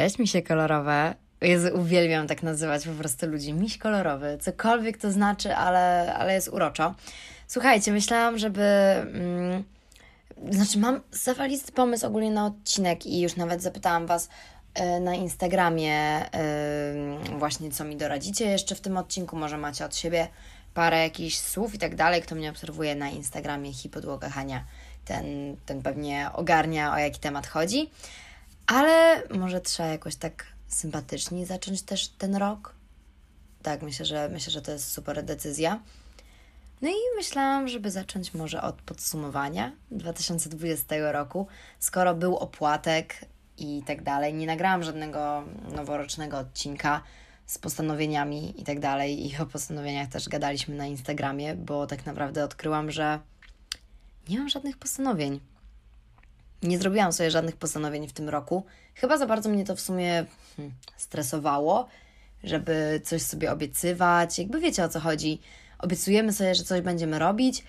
Cześć, misie kolorowe. Jezu, uwielbiam tak nazywać po prostu ludzi. Miś kolorowy, cokolwiek to znaczy, ale, ale jest uroczo. Słuchajcie, myślałam, żeby... Mm, znaczy, mam zawalisty pomysł ogólnie na odcinek i już nawet zapytałam Was y, na Instagramie y, właśnie, co mi doradzicie jeszcze w tym odcinku. Może macie od siebie parę jakichś słów i tak dalej. Kto mnie obserwuje na Instagramie Hipodłoga Hania, ten, ten pewnie ogarnia, o jaki temat chodzi. Ale może trzeba jakoś tak sympatycznie zacząć też ten rok. Tak, myślę, że myślę, że to jest super decyzja. No i myślałam, żeby zacząć może od podsumowania 2020 roku, skoro był opłatek i tak dalej. Nie nagrałam żadnego noworocznego odcinka z postanowieniami i tak dalej. I o postanowieniach też gadaliśmy na Instagramie, bo tak naprawdę odkryłam, że nie mam żadnych postanowień. Nie zrobiłam sobie żadnych postanowień w tym roku. Chyba za bardzo mnie to w sumie hmm, stresowało, żeby coś sobie obiecywać. Jakby wiecie o co chodzi. Obiecujemy sobie, że coś będziemy robić,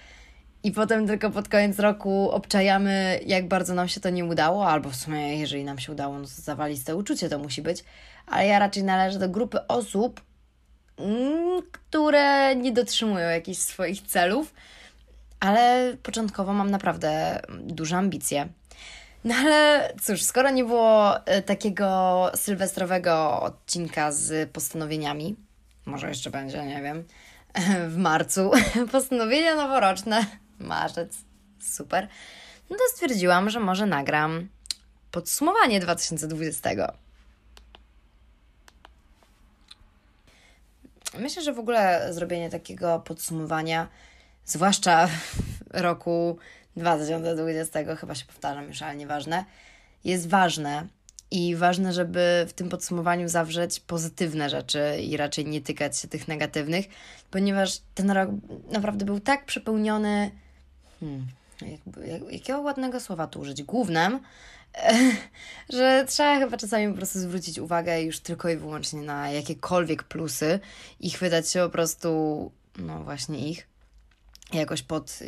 i potem tylko pod koniec roku obczajamy, jak bardzo nam się to nie udało, albo w sumie, jeżeli nam się udało, no to zawaliste uczucie to musi być. Ale ja raczej należę do grupy osób, mm, które nie dotrzymują jakichś swoich celów, ale początkowo mam naprawdę duże ambicje. No ale cóż, skoro nie było e, takiego sylwestrowego odcinka z postanowieniami, może jeszcze będzie, nie wiem, w marcu, postanowienia noworoczne, marzec, super, no to stwierdziłam, że może nagram podsumowanie 2020. Myślę, że w ogóle zrobienie takiego podsumowania, zwłaszcza roku 2020, chyba się powtarzam już, ale nieważne, jest ważne. I ważne, żeby w tym podsumowaniu zawrzeć pozytywne rzeczy i raczej nie tykać się tych negatywnych, ponieważ ten rok naprawdę był tak przepełniony. Hmm, jak, jak, jakiego ładnego słowa tu użyć? Głównym, że trzeba chyba czasami po prostu zwrócić uwagę już tylko i wyłącznie na jakiekolwiek plusy i chwytać się po prostu, no właśnie ich, jakoś pod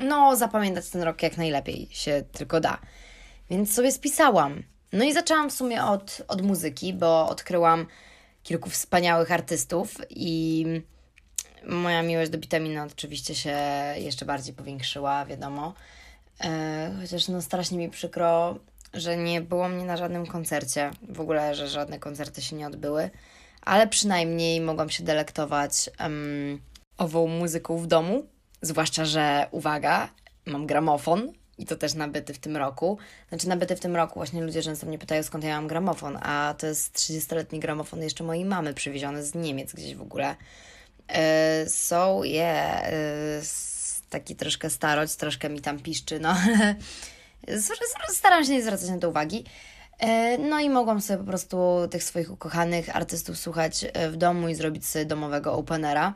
no, zapamiętać ten rok jak najlepiej się tylko da. Więc sobie spisałam. No i zaczęłam w sumie od, od muzyki, bo odkryłam kilku wspaniałych artystów i moja miłość do witaminy oczywiście się jeszcze bardziej powiększyła, wiadomo. E, chociaż no strasznie mi przykro, że nie było mnie na żadnym koncercie. W ogóle, że żadne koncerty się nie odbyły. Ale przynajmniej mogłam się delektować um, ową muzyką w domu Zwłaszcza, że uwaga, mam gramofon i to też nabyty w tym roku. Znaczy nabyty w tym roku, właśnie ludzie często mnie pytają skąd ja mam gramofon, a to jest 30-letni gramofon jeszcze mojej mamy przywieziony z Niemiec gdzieś w ogóle. Yy, so yeah, yy, taki troszkę starość, troszkę mi tam piszczy, no staram się nie zwracać na to uwagi. E, no i mogłam sobie po prostu tych swoich ukochanych artystów słuchać w domu i zrobić sobie domowego openera.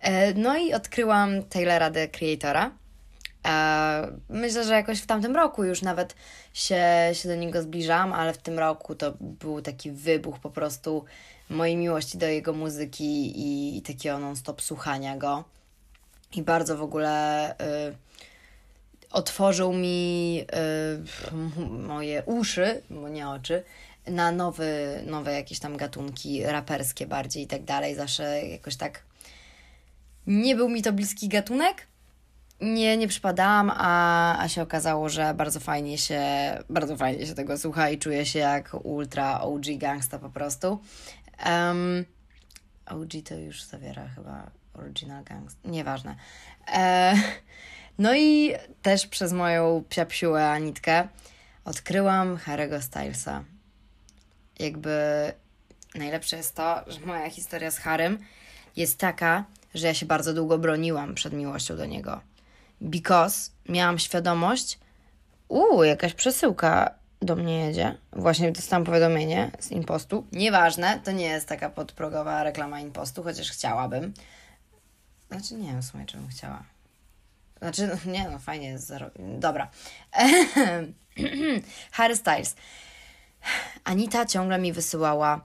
E, no i odkryłam Taylora the Creatora. E, myślę, że jakoś w tamtym roku już nawet się, się do niego zbliżam, ale w tym roku to był taki wybuch po prostu mojej miłości do jego muzyki i, i takiego non-stop słuchania go. I bardzo w ogóle y, otworzył mi y, moje uszy, bo nie oczy, na nowy, nowe jakieś tam gatunki raperskie bardziej i tak dalej. Zawsze jakoś tak nie był mi to bliski gatunek. Nie, nie przypadałam, a, a się okazało, że bardzo fajnie się, bardzo fajnie się tego słucha i czuję się jak ultra OG gangsta po prostu. Um, OG to już zawiera chyba original gangsta, nieważne. E, no i też przez moją psiapsiułę Anitkę odkryłam Harry'ego Stylesa. Jakby najlepsze jest to, że moja historia z Harrym jest taka, że ja się bardzo długo broniłam przed miłością do niego. Because miałam świadomość, uuu, jakaś przesyłka do mnie jedzie. Właśnie dostałam powiadomienie z impostu. Nieważne, to nie jest taka podprogowa reklama impostu, chociaż chciałabym. Znaczy nie wiem w sumie, czym chciała. Znaczy, no, nie no, fajnie jest zaro... Dobra. Harry Styles. Anita ciągle mi wysyłała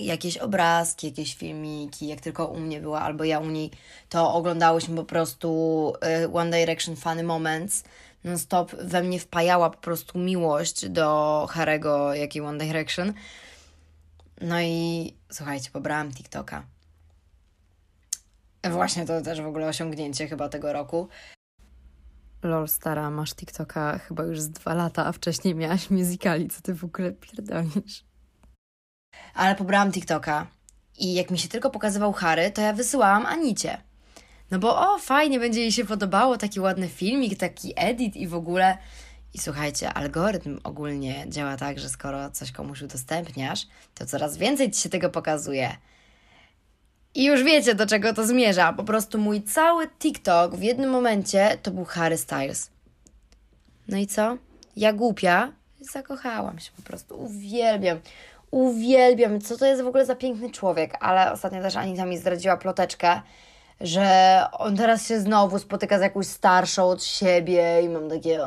jakieś obrazki, jakieś filmiki, jak tylko u mnie była, albo ja u niej, to oglądałyśmy po prostu y, One Direction Funny Moments. non-stop we mnie wpajała po prostu miłość do Harego, jak i One Direction. No i słuchajcie, pobrałam TikToka. Właśnie to też w ogóle osiągnięcie chyba tego roku. Lol, stara, masz TikToka chyba już z dwa lata, a wcześniej miałaś musicali, co ty w ogóle pierdolisz? Ale pobrałam TikToka i jak mi się tylko pokazywał Harry, to ja wysyłałam Anicie. No bo o, fajnie, będzie jej się podobało, taki ładny filmik, taki edit i w ogóle... I słuchajcie, algorytm ogólnie działa tak, że skoro coś komuś udostępniasz, to coraz więcej ci się tego pokazuje. I już wiecie, do czego to zmierza. Po prostu mój cały TikTok w jednym momencie to był Harry Styles. No i co? Ja głupia zakochałam się po prostu. Uwielbiam. Uwielbiam. Co to jest w ogóle za piękny człowiek. Ale ostatnio też Anita mi zdradziła ploteczkę, że on teraz się znowu spotyka z jakąś starszą od siebie i mam takie...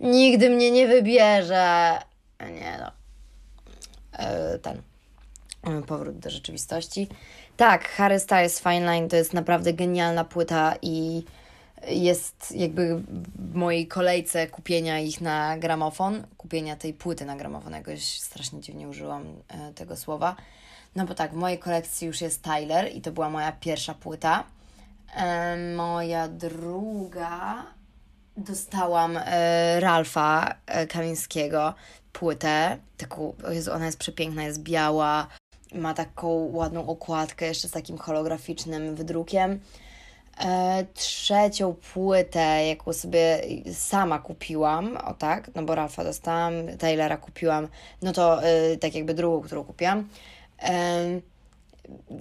Nigdy mnie nie wybierze. Nie no. E, ten. Powrót do rzeczywistości. Tak, Harry Styles Fine Line to jest naprawdę genialna płyta i jest jakby w mojej kolejce kupienia ich na gramofon, kupienia tej płyty na gramofon, jakoś strasznie dziwnie użyłam e, tego słowa. No bo tak, w mojej kolekcji już jest Tyler i to była moja pierwsza płyta. E, moja druga dostałam e, Ralfa Kamińskiego płytę. Taką, Jezu, ona jest przepiękna, jest biała, ma taką ładną okładkę jeszcze z takim holograficznym wydrukiem. E, trzecią płytę, jaką sobie sama kupiłam, o tak, no bo Ralfa dostałam, Taylora kupiłam, no to e, tak jakby drugą, którą kupiłam. E,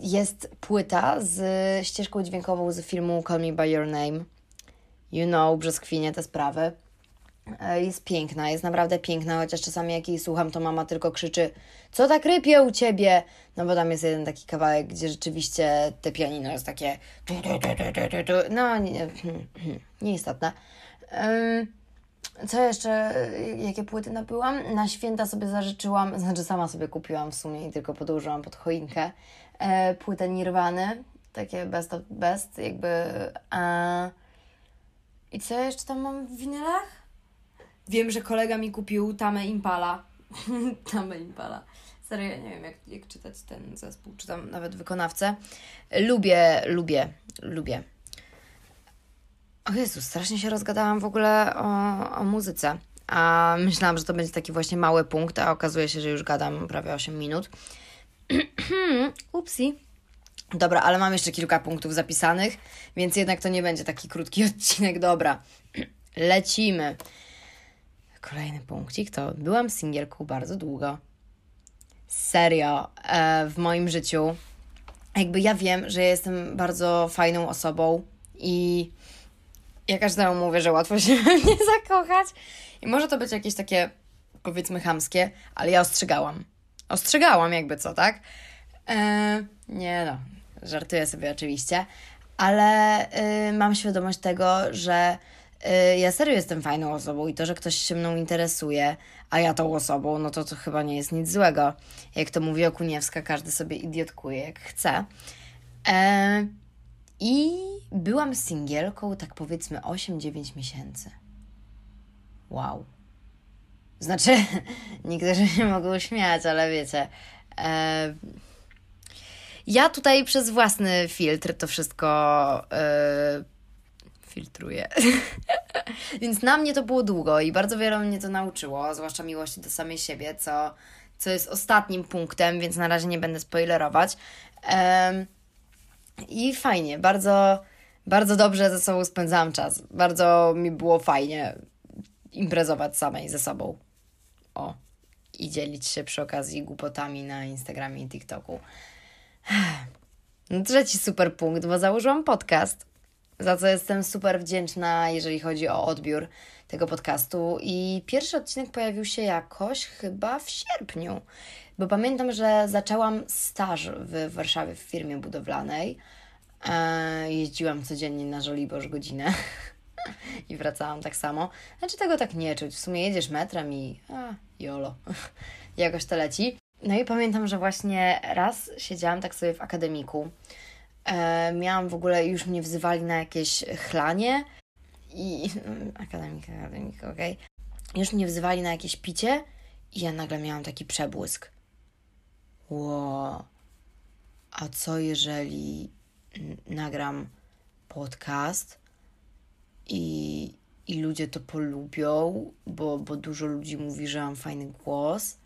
jest płyta z ścieżką dźwiękową z filmu Call Me By Your Name. You know, brzoskwinie te sprawy. E, jest piękna, jest naprawdę piękna, chociaż czasami jak jej słucham, to mama tylko krzyczy co tak rypie u Ciebie? No bo tam jest jeden taki kawałek, gdzie rzeczywiście te pianino jest takie no nie, hmm, hmm, nieistotne. Co jeszcze, jakie płyty nabyłam? Na święta sobie zażyczyłam, znaczy sama sobie kupiłam w sumie i tylko podłożyłam pod choinkę e, płytę Nirwany, takie best of best, jakby... I co jeszcze tam mam w winylach? Wiem, że kolega mi kupił Tamę Impala. Tamę Impala. Serio, ja nie wiem, jak, jak czytać ten zespół, czy tam nawet wykonawcę. Lubię, lubię, lubię. O Jezu, strasznie się rozgadałam w ogóle o, o muzyce. A myślałam, że to będzie taki właśnie mały punkt, a okazuje się, że już gadam prawie 8 minut. Upsi. Dobra, ale mam jeszcze kilka punktów zapisanych, więc jednak to nie będzie taki krótki odcinek. Dobra, lecimy. Kolejny punkcik to byłam singielką bardzo długo. Serio, e, w moim życiu. Jakby ja wiem, że jestem bardzo fajną osobą i ja każdemu mówię, że łatwo się we mnie zakochać. I może to być jakieś takie, powiedzmy, chamskie, ale ja ostrzegałam. Ostrzegałam, jakby co, tak? E, nie no, żartuję sobie oczywiście, ale y, mam świadomość tego, że ja serio jestem fajną osobą i to, że ktoś się mną interesuje, a ja tą osobą, no to to chyba nie jest nic złego. Jak to mówi Okuniewska, każdy sobie idiotkuje jak chce. E, I byłam singielką tak powiedzmy 8-9 miesięcy. Wow. Znaczy, niektórzy się mogą śmiać, ale wiecie. E, ja tutaj przez własny filtr to wszystko e, filtruję. Więc na mnie to było długo i bardzo wiele mnie to nauczyło, zwłaszcza miłości do samej siebie, co, co jest ostatnim punktem, więc na razie nie będę spoilerować. Um, I fajnie, bardzo, bardzo dobrze ze sobą spędzałam czas. Bardzo mi było fajnie imprezować samej ze sobą. O, i dzielić się przy okazji głupotami na Instagramie i TikToku. No, trzeci super punkt, bo założyłam podcast za co jestem super wdzięczna, jeżeli chodzi o odbiór tego podcastu. I pierwszy odcinek pojawił się jakoś chyba w sierpniu, bo pamiętam, że zaczęłam staż w Warszawie w firmie budowlanej. E, jeździłam codziennie na Żoliborz godzinę i wracałam tak samo. Znaczy tego tak nie czuć. W sumie jedziesz metrem i a, jolo. Jakoś to leci. No i pamiętam, że właśnie raz siedziałam tak sobie w akademiku E, miałam w ogóle, już mnie wzywali na jakieś chlanie i akademika, akademika, okej. Okay. Już mnie wzywali na jakieś picie i ja nagle miałam taki przebłysk. Wow. A co jeżeli nagram podcast i, i ludzie to polubią, bo, bo dużo ludzi mówi, że mam fajny głos?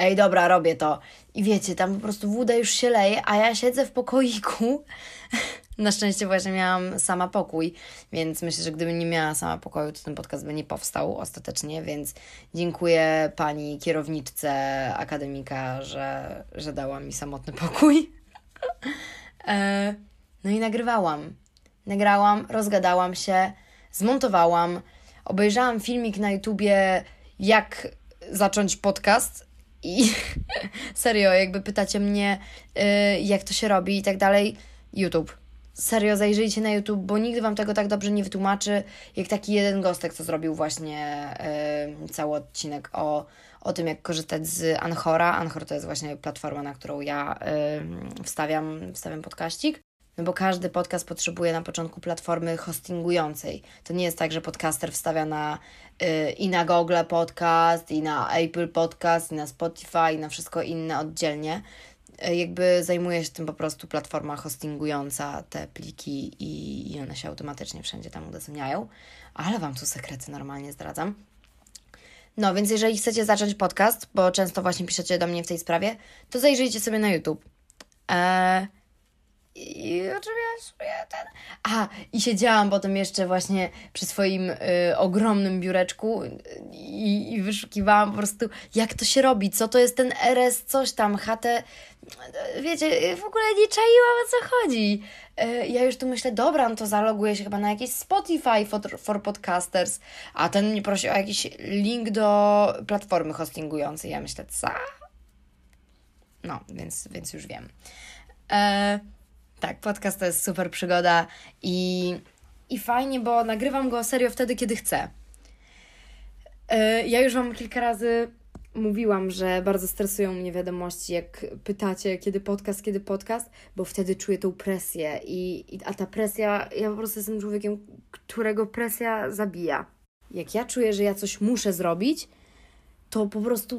Ej, dobra, robię to. I wiecie, tam po prostu woda już się leje, a ja siedzę w pokoiku. Na szczęście właśnie miałam sama pokój, więc myślę, że gdybym nie miała sama pokoju, to ten podcast by nie powstał ostatecznie, więc dziękuję pani kierowniczce akademika, że, że dała mi samotny pokój. e, no i nagrywałam. Nagrałam, rozgadałam się, zmontowałam, obejrzałam filmik na YouTubie, jak zacząć podcast i serio, jakby pytacie mnie, yy, jak to się robi i tak dalej, YouTube. Serio, zajrzyjcie na YouTube, bo nigdy Wam tego tak dobrze nie wytłumaczy, jak taki jeden gostek, co zrobił właśnie yy, cały odcinek o, o tym, jak korzystać z Anchora. Anchor to jest właśnie platforma, na którą ja yy, wstawiam, wstawiam podkaścik. No bo każdy podcast potrzebuje na początku platformy hostingującej. To nie jest tak, że podcaster wstawia na yy, i na Google Podcast, i na Apple Podcast, i na Spotify, i na wszystko inne oddzielnie. Yy, jakby zajmuje się tym po prostu platforma hostingująca te pliki i, i one się automatycznie wszędzie tam udostępniają. Ale Wam tu sekrety normalnie zdradzam. No, więc jeżeli chcecie zacząć podcast, bo często właśnie piszecie do mnie w tej sprawie, to zajrzyjcie sobie na YouTube. Eee, i oczywiście ten. A, i siedziałam potem jeszcze właśnie przy swoim y, ogromnym biureczku i, i wyszukiwałam po prostu, jak to się robi, co to jest ten RS, coś tam, HT. Wiecie, w ogóle nie czaiłam o co chodzi. Y, ja już tu myślę, dobra, no to zaloguję się chyba na jakiś Spotify for, for podcasters, a ten mnie prosi o jakiś link do platformy hostingującej. Ja myślę, co? No, więc, więc już wiem. E, tak, podcast to jest super przygoda i, i fajnie, bo nagrywam go serio wtedy, kiedy chcę. Yy, ja już Wam kilka razy mówiłam, że bardzo stresują mnie wiadomości, jak pytacie, kiedy podcast, kiedy podcast, bo wtedy czuję tą presję. I, i, a ta presja, ja po prostu jestem człowiekiem, którego presja zabija. Jak ja czuję, że ja coś muszę zrobić, to po prostu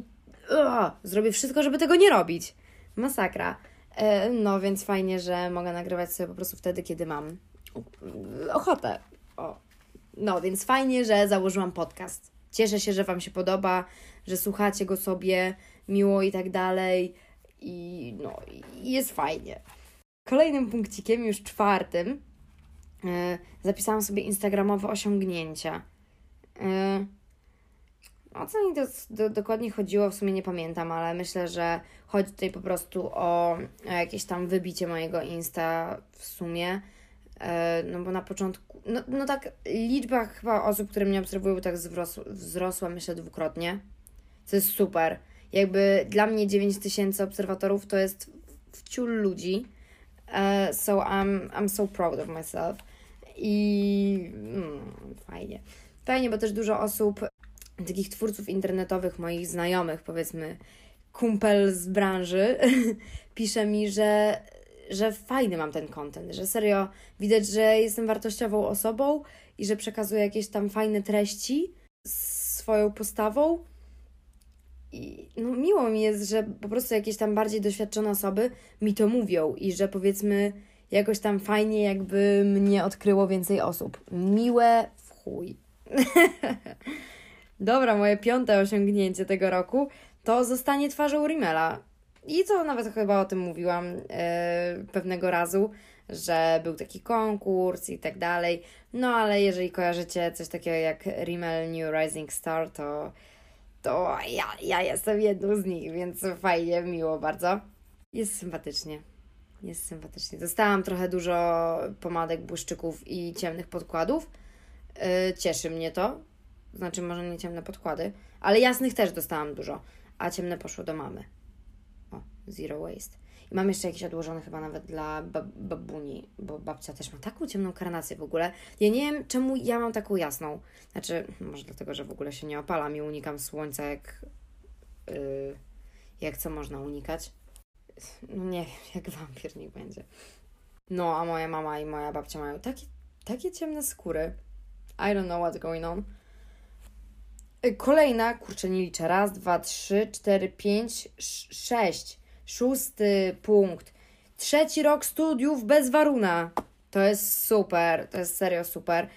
uh, zrobię wszystko, żeby tego nie robić. Masakra. E, no, więc fajnie, że mogę nagrywać sobie po prostu wtedy, kiedy mam ochotę. O. No, więc fajnie, że założyłam podcast. Cieszę się, że Wam się podoba, że słuchacie go sobie miło i tak dalej. I no, jest fajnie. Kolejnym punkcikiem, już czwartym, e, zapisałam sobie instagramowe osiągnięcia. O co mi to do, dokładnie chodziło, w sumie nie pamiętam, ale myślę, że chodzi tutaj po prostu o, o jakieś tam wybicie mojego Insta w sumie. E, no bo na początku, no, no tak, liczba chyba osób, które mnie obserwują, tak wzrosła, wzrosła myślę dwukrotnie, co jest super. Jakby dla mnie 9 tysięcy obserwatorów to jest wciul ludzi. Uh, so I'm, I'm so proud of myself. I mm, fajnie. Fajnie, bo też dużo osób takich twórców internetowych, moich znajomych, powiedzmy, kumpel z branży, pisze mi, że, że fajny mam ten content, że serio widać, że jestem wartościową osobą i że przekazuję jakieś tam fajne treści swoją postawą. I no, miło mi jest, że po prostu jakieś tam bardziej doświadczone osoby mi to mówią i że powiedzmy jakoś tam fajnie jakby mnie odkryło więcej osób. Miłe w chuj. Dobra, moje piąte osiągnięcie tego roku to zostanie twarzą Rimela. I co nawet chyba o tym mówiłam yy, pewnego razu, że był taki konkurs i tak dalej. No ale jeżeli kojarzycie coś takiego jak Rimmel New Rising Star, to, to ja, ja jestem jedną z nich, więc fajnie, miło bardzo. Jest sympatycznie. Jest sympatycznie. Dostałam trochę dużo pomadek, błyszczyków i ciemnych podkładów. Yy, cieszy mnie to, znaczy, może nie ciemne podkłady, ale jasnych też dostałam dużo, a ciemne poszło do mamy. O, zero waste. I mam jeszcze jakieś odłożone chyba nawet dla bab babuni, bo babcia też ma taką ciemną karnację w ogóle. Ja nie wiem, czemu ja mam taką jasną. Znaczy, może dlatego, że w ogóle się nie opalam i unikam słońca jak... Yy, jak co można unikać. No nie wiem, jak wampir niech będzie. No, a moja mama i moja babcia mają takie, takie ciemne skóry I don't know what's going on. Y, kolejna, kurczę, nie liczę. Raz, dwa, trzy, cztery, pięć, sześć. Szósty punkt. Trzeci rok studiów bez waruna. To jest super, to jest serio super.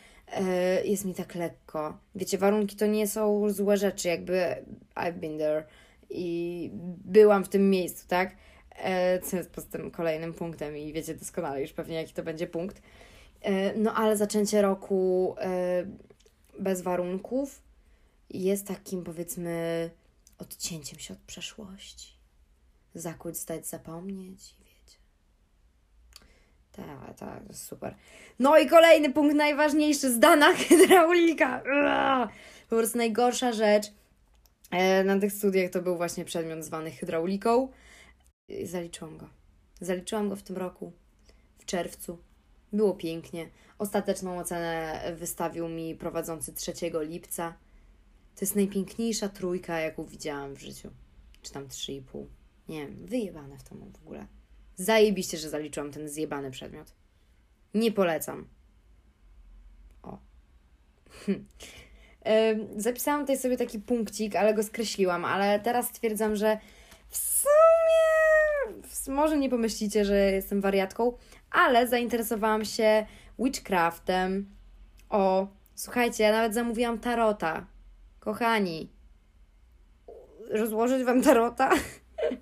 Yy, jest mi tak lekko. Wiecie, warunki to nie są złe rzeczy, jakby I've been there i byłam w tym miejscu, tak? Yy, co jest poza tym kolejnym punktem i wiecie doskonale już pewnie jaki to będzie punkt. No ale zaczęcie roku bez warunków jest takim powiedzmy odcięciem się od przeszłości. Zakuć, stać, zapomnieć tak, tak, super. No i kolejny punkt najważniejszy, zdana hydraulika. Po prostu najgorsza rzecz e, na tych studiach to był właśnie przedmiot zwany hydrauliką. I zaliczyłam go. Zaliczyłam go w tym roku, w czerwcu. Było pięknie. Ostateczną ocenę wystawił mi prowadzący 3 lipca. To jest najpiękniejsza trójka, jaką widziałam w życiu. Czy tam 3,5. Nie wiem, wyjebane w to w ogóle. Zajebiście, że zaliczyłam ten zjebany przedmiot. Nie polecam. O. Zapisałam tutaj sobie taki punkcik, ale go skreśliłam, ale teraz stwierdzam, że w sumie może nie pomyślicie, że jestem wariatką, ale zainteresowałam się witchcraftem. O, słuchajcie, ja nawet zamówiłam tarota. Kochani, rozłożyć wam tarota?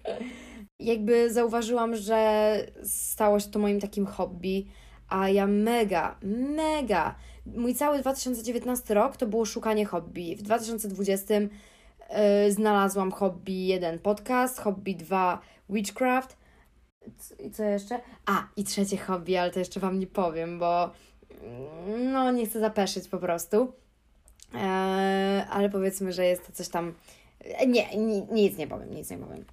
jakby zauważyłam, że stało się to moim takim hobby, a ja mega, mega. Mój cały 2019 rok to było szukanie hobby. W 2020 yy, znalazłam hobby 1 podcast, hobby 2 witchcraft. I co jeszcze? A, i trzecie hobby, ale to jeszcze Wam nie powiem, bo mm, no nie chcę zapeszyć po prostu. Eee, ale powiedzmy, że jest to coś tam. Nie, nie, nic nie powiem, nic nie powiem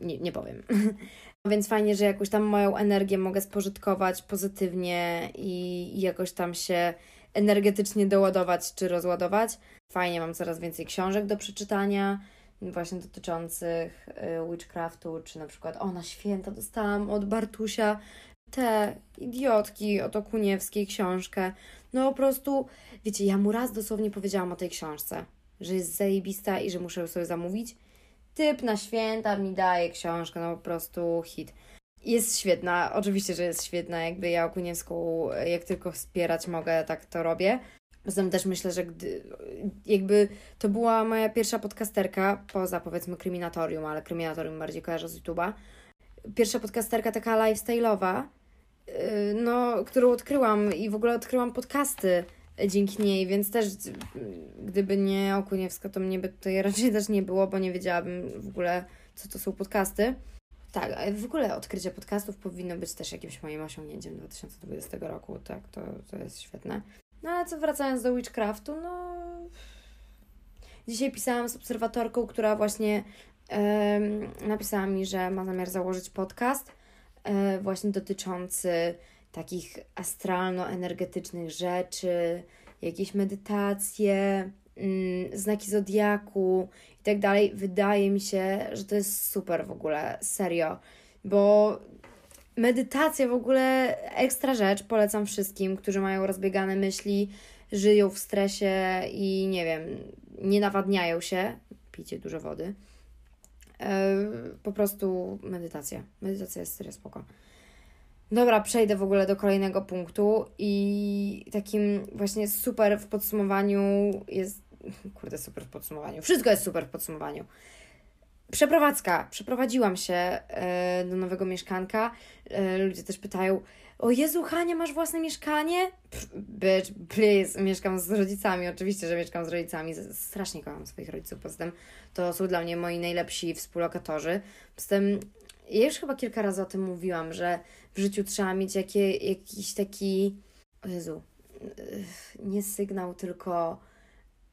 nie, nie powiem. Więc fajnie, że jakoś tam moją energię mogę spożytkować pozytywnie i jakoś tam się energetycznie doładować czy rozładować. Fajnie, mam coraz więcej książek do przeczytania, właśnie dotyczących y, witchcraftu, czy na przykład o, na święta dostałam od Bartusia te idiotki od Okuniewskiej książkę. No po prostu, wiecie, ja mu raz dosłownie powiedziałam o tej książce, że jest zajebista i że muszę ją sobie zamówić typ na święta mi daje książkę, no po prostu hit. Jest świetna, oczywiście, że jest świetna, jakby ja Okuniewską jak tylko wspierać mogę, tak to robię. Poza też myślę, że gdy, jakby to była moja pierwsza podcasterka, poza powiedzmy Kryminatorium, ale Kryminatorium bardziej kojarzę z YouTube'a. Pierwsza podcasterka taka lifestyle'owa, no, którą odkryłam i w ogóle odkryłam podcasty dzięki niej, więc też gdyby nie Okuniewska, to mnie by tutaj raczej też nie było, bo nie wiedziałabym w ogóle, co to są podcasty. Tak, w ogóle odkrycie podcastów powinno być też jakimś moim osiągnięciem 2020 roku, tak, to, to jest świetne. No ale co wracając do Witchcraftu, no... Dzisiaj pisałam z obserwatorką, która właśnie napisała mi, że ma zamiar założyć podcast właśnie dotyczący takich astralno-energetycznych rzeczy, jakieś medytacje, mm, znaki zodiaku i tak dalej. Wydaje mi się, że to jest super w ogóle, serio, bo medytacja w ogóle ekstra rzecz, polecam wszystkim, którzy mają rozbiegane myśli, żyją w stresie i nie wiem, nie nawadniają się, pijcie dużo wody. E, po prostu medytacja. Medytacja jest serio spoko. Dobra, przejdę w ogóle do kolejnego punktu i takim właśnie super w podsumowaniu jest. Kurde, super w podsumowaniu. Wszystko jest super w podsumowaniu. Przeprowadzka. Przeprowadziłam się e, do nowego mieszkanka. E, ludzie też pytają: O Jezu, Hania, masz własne mieszkanie? bitch, please. Mieszkam z rodzicami. Oczywiście, że mieszkam z rodzicami. Strasznie kocham swoich rodziców. Poza tym to są dla mnie moi najlepsi współlokatorzy. Poza tym ja już chyba kilka razy o tym mówiłam, że w życiu trzeba mieć jakie, jakiś taki, o Jezu, nie sygnał, tylko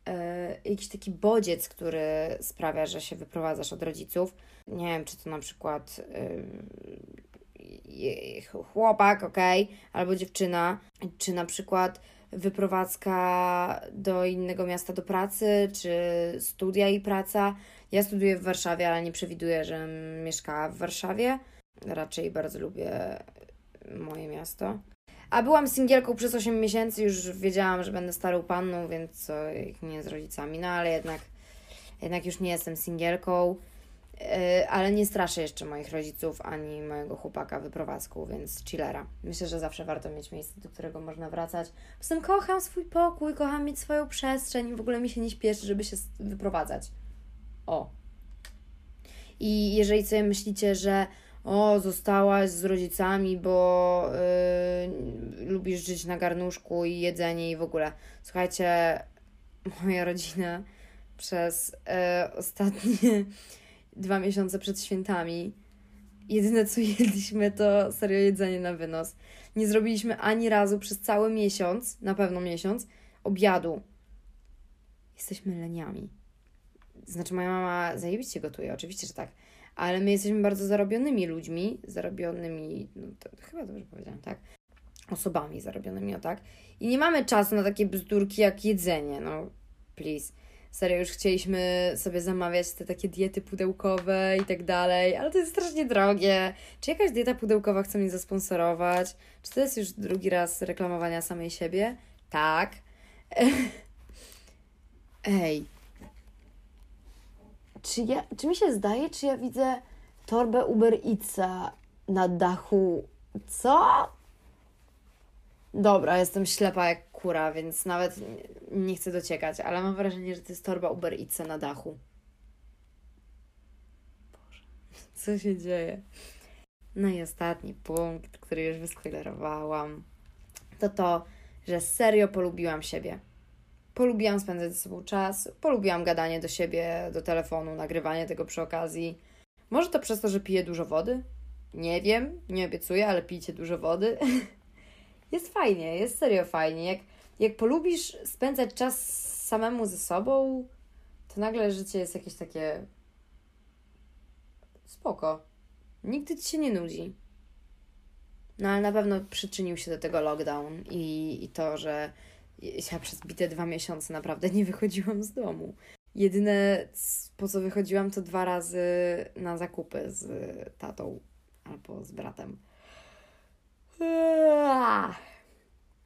e, jakiś taki bodziec, który sprawia, że się wyprowadzasz od rodziców. Nie wiem, czy to na przykład chłopak, ok, albo dziewczyna, czy na przykład wyprowadzka do innego miasta do pracy, czy studia i praca. Ja studiuję w Warszawie, ale nie przewiduję, że mieszkała w Warszawie. Raczej bardzo lubię moje miasto. A byłam singielką przez 8 miesięcy, już wiedziałam, że będę starą panną, więc co, nie z rodzicami, no ale jednak, jednak już nie jestem singielką. Yy, ale nie straszę jeszcze moich rodziców ani mojego chłopaka wyprowadzką, więc chillera. Myślę, że zawsze warto mieć miejsce, do którego można wracać. Poza tym kocham swój pokój, kocham mieć swoją przestrzeń w ogóle mi się nie śpieszy, żeby się wyprowadzać. O. I jeżeli sobie myślicie, że o, zostałaś z rodzicami, bo yy, lubisz żyć na garnuszku i jedzenie i w ogóle. Słuchajcie, moja rodzina przez yy, ostatnie dwa miesiące przed świętami jedyne co jedliśmy to serio jedzenie na wynos. Nie zrobiliśmy ani razu przez cały miesiąc, na pewno miesiąc, obiadu. Jesteśmy leniami. Znaczy, moja mama zajebiście gotuje, oczywiście, że tak ale my jesteśmy bardzo zarobionymi ludźmi, zarobionymi, no to chyba dobrze powiedziałam, tak? Osobami zarobionymi, o tak. I nie mamy czasu na takie bzdurki jak jedzenie, no please. Serio, już chcieliśmy sobie zamawiać te takie diety pudełkowe i tak dalej, ale to jest strasznie drogie. Czy jakaś dieta pudełkowa chce mnie zasponsorować? Czy to jest już drugi raz reklamowania samej siebie? Tak. Ej, czy, ja, czy mi się zdaje, czy ja widzę torbę Uber Eatsa na dachu? Co? Dobra, jestem ślepa jak kura, więc nawet nie chcę dociekać, ale mam wrażenie, że to jest torba Uber Eatsa na dachu. Boże, co się dzieje? No i ostatni punkt, który już wyspoilerowałam, to to, że serio polubiłam siebie. Polubiłam spędzać ze sobą czas, polubiłam gadanie do siebie, do telefonu, nagrywanie tego przy okazji. Może to przez to, że piję dużo wody? Nie wiem, nie obiecuję, ale pijcie dużo wody. jest fajnie, jest serio fajnie. Jak, jak polubisz spędzać czas samemu ze sobą, to nagle życie jest jakieś takie spoko. Nigdy ci się nie nudzi. No ale na pewno przyczynił się do tego lockdown i, i to, że ja przez bite dwa miesiące naprawdę nie wychodziłam z domu. Jedyne po co wychodziłam to dwa razy na zakupy z tatą albo z bratem.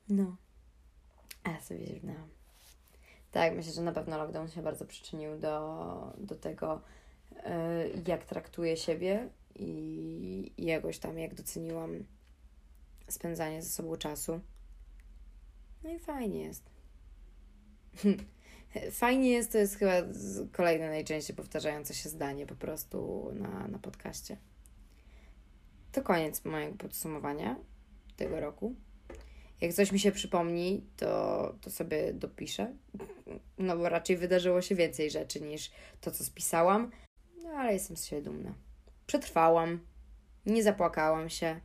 No. A ja sobie zrównałam. Tak, myślę, że na pewno lockdown się bardzo przyczynił do, do tego, e, jak traktuję siebie i, i jakoś tam, jak doceniłam spędzanie ze sobą czasu. No i fajnie jest. Fajnie jest, to jest chyba kolejne najczęściej powtarzające się zdanie po prostu na, na podcaście. To koniec mojego podsumowania tego roku. Jak coś mi się przypomni, to, to sobie dopiszę. No bo raczej wydarzyło się więcej rzeczy niż to, co spisałam. No ale jestem z siebie dumna. Przetrwałam. Nie zapłakałam się.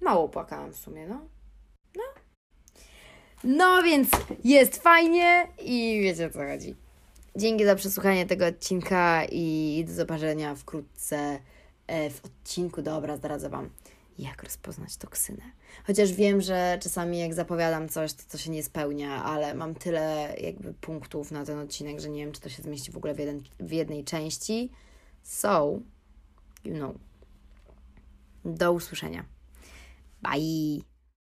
Mało płakałam w sumie, no. No więc jest fajnie i wiecie o co chodzi. Dzięki za przesłuchanie tego odcinka i do zobaczenia wkrótce e, w odcinku. Dobra, zdradzę Wam, jak rozpoznać toksynę. Chociaż wiem, że czasami jak zapowiadam coś, to to się nie spełnia, ale mam tyle jakby punktów na ten odcinek, że nie wiem, czy to się zmieści w ogóle w, jeden, w jednej części. So, you know. Do usłyszenia. Bye!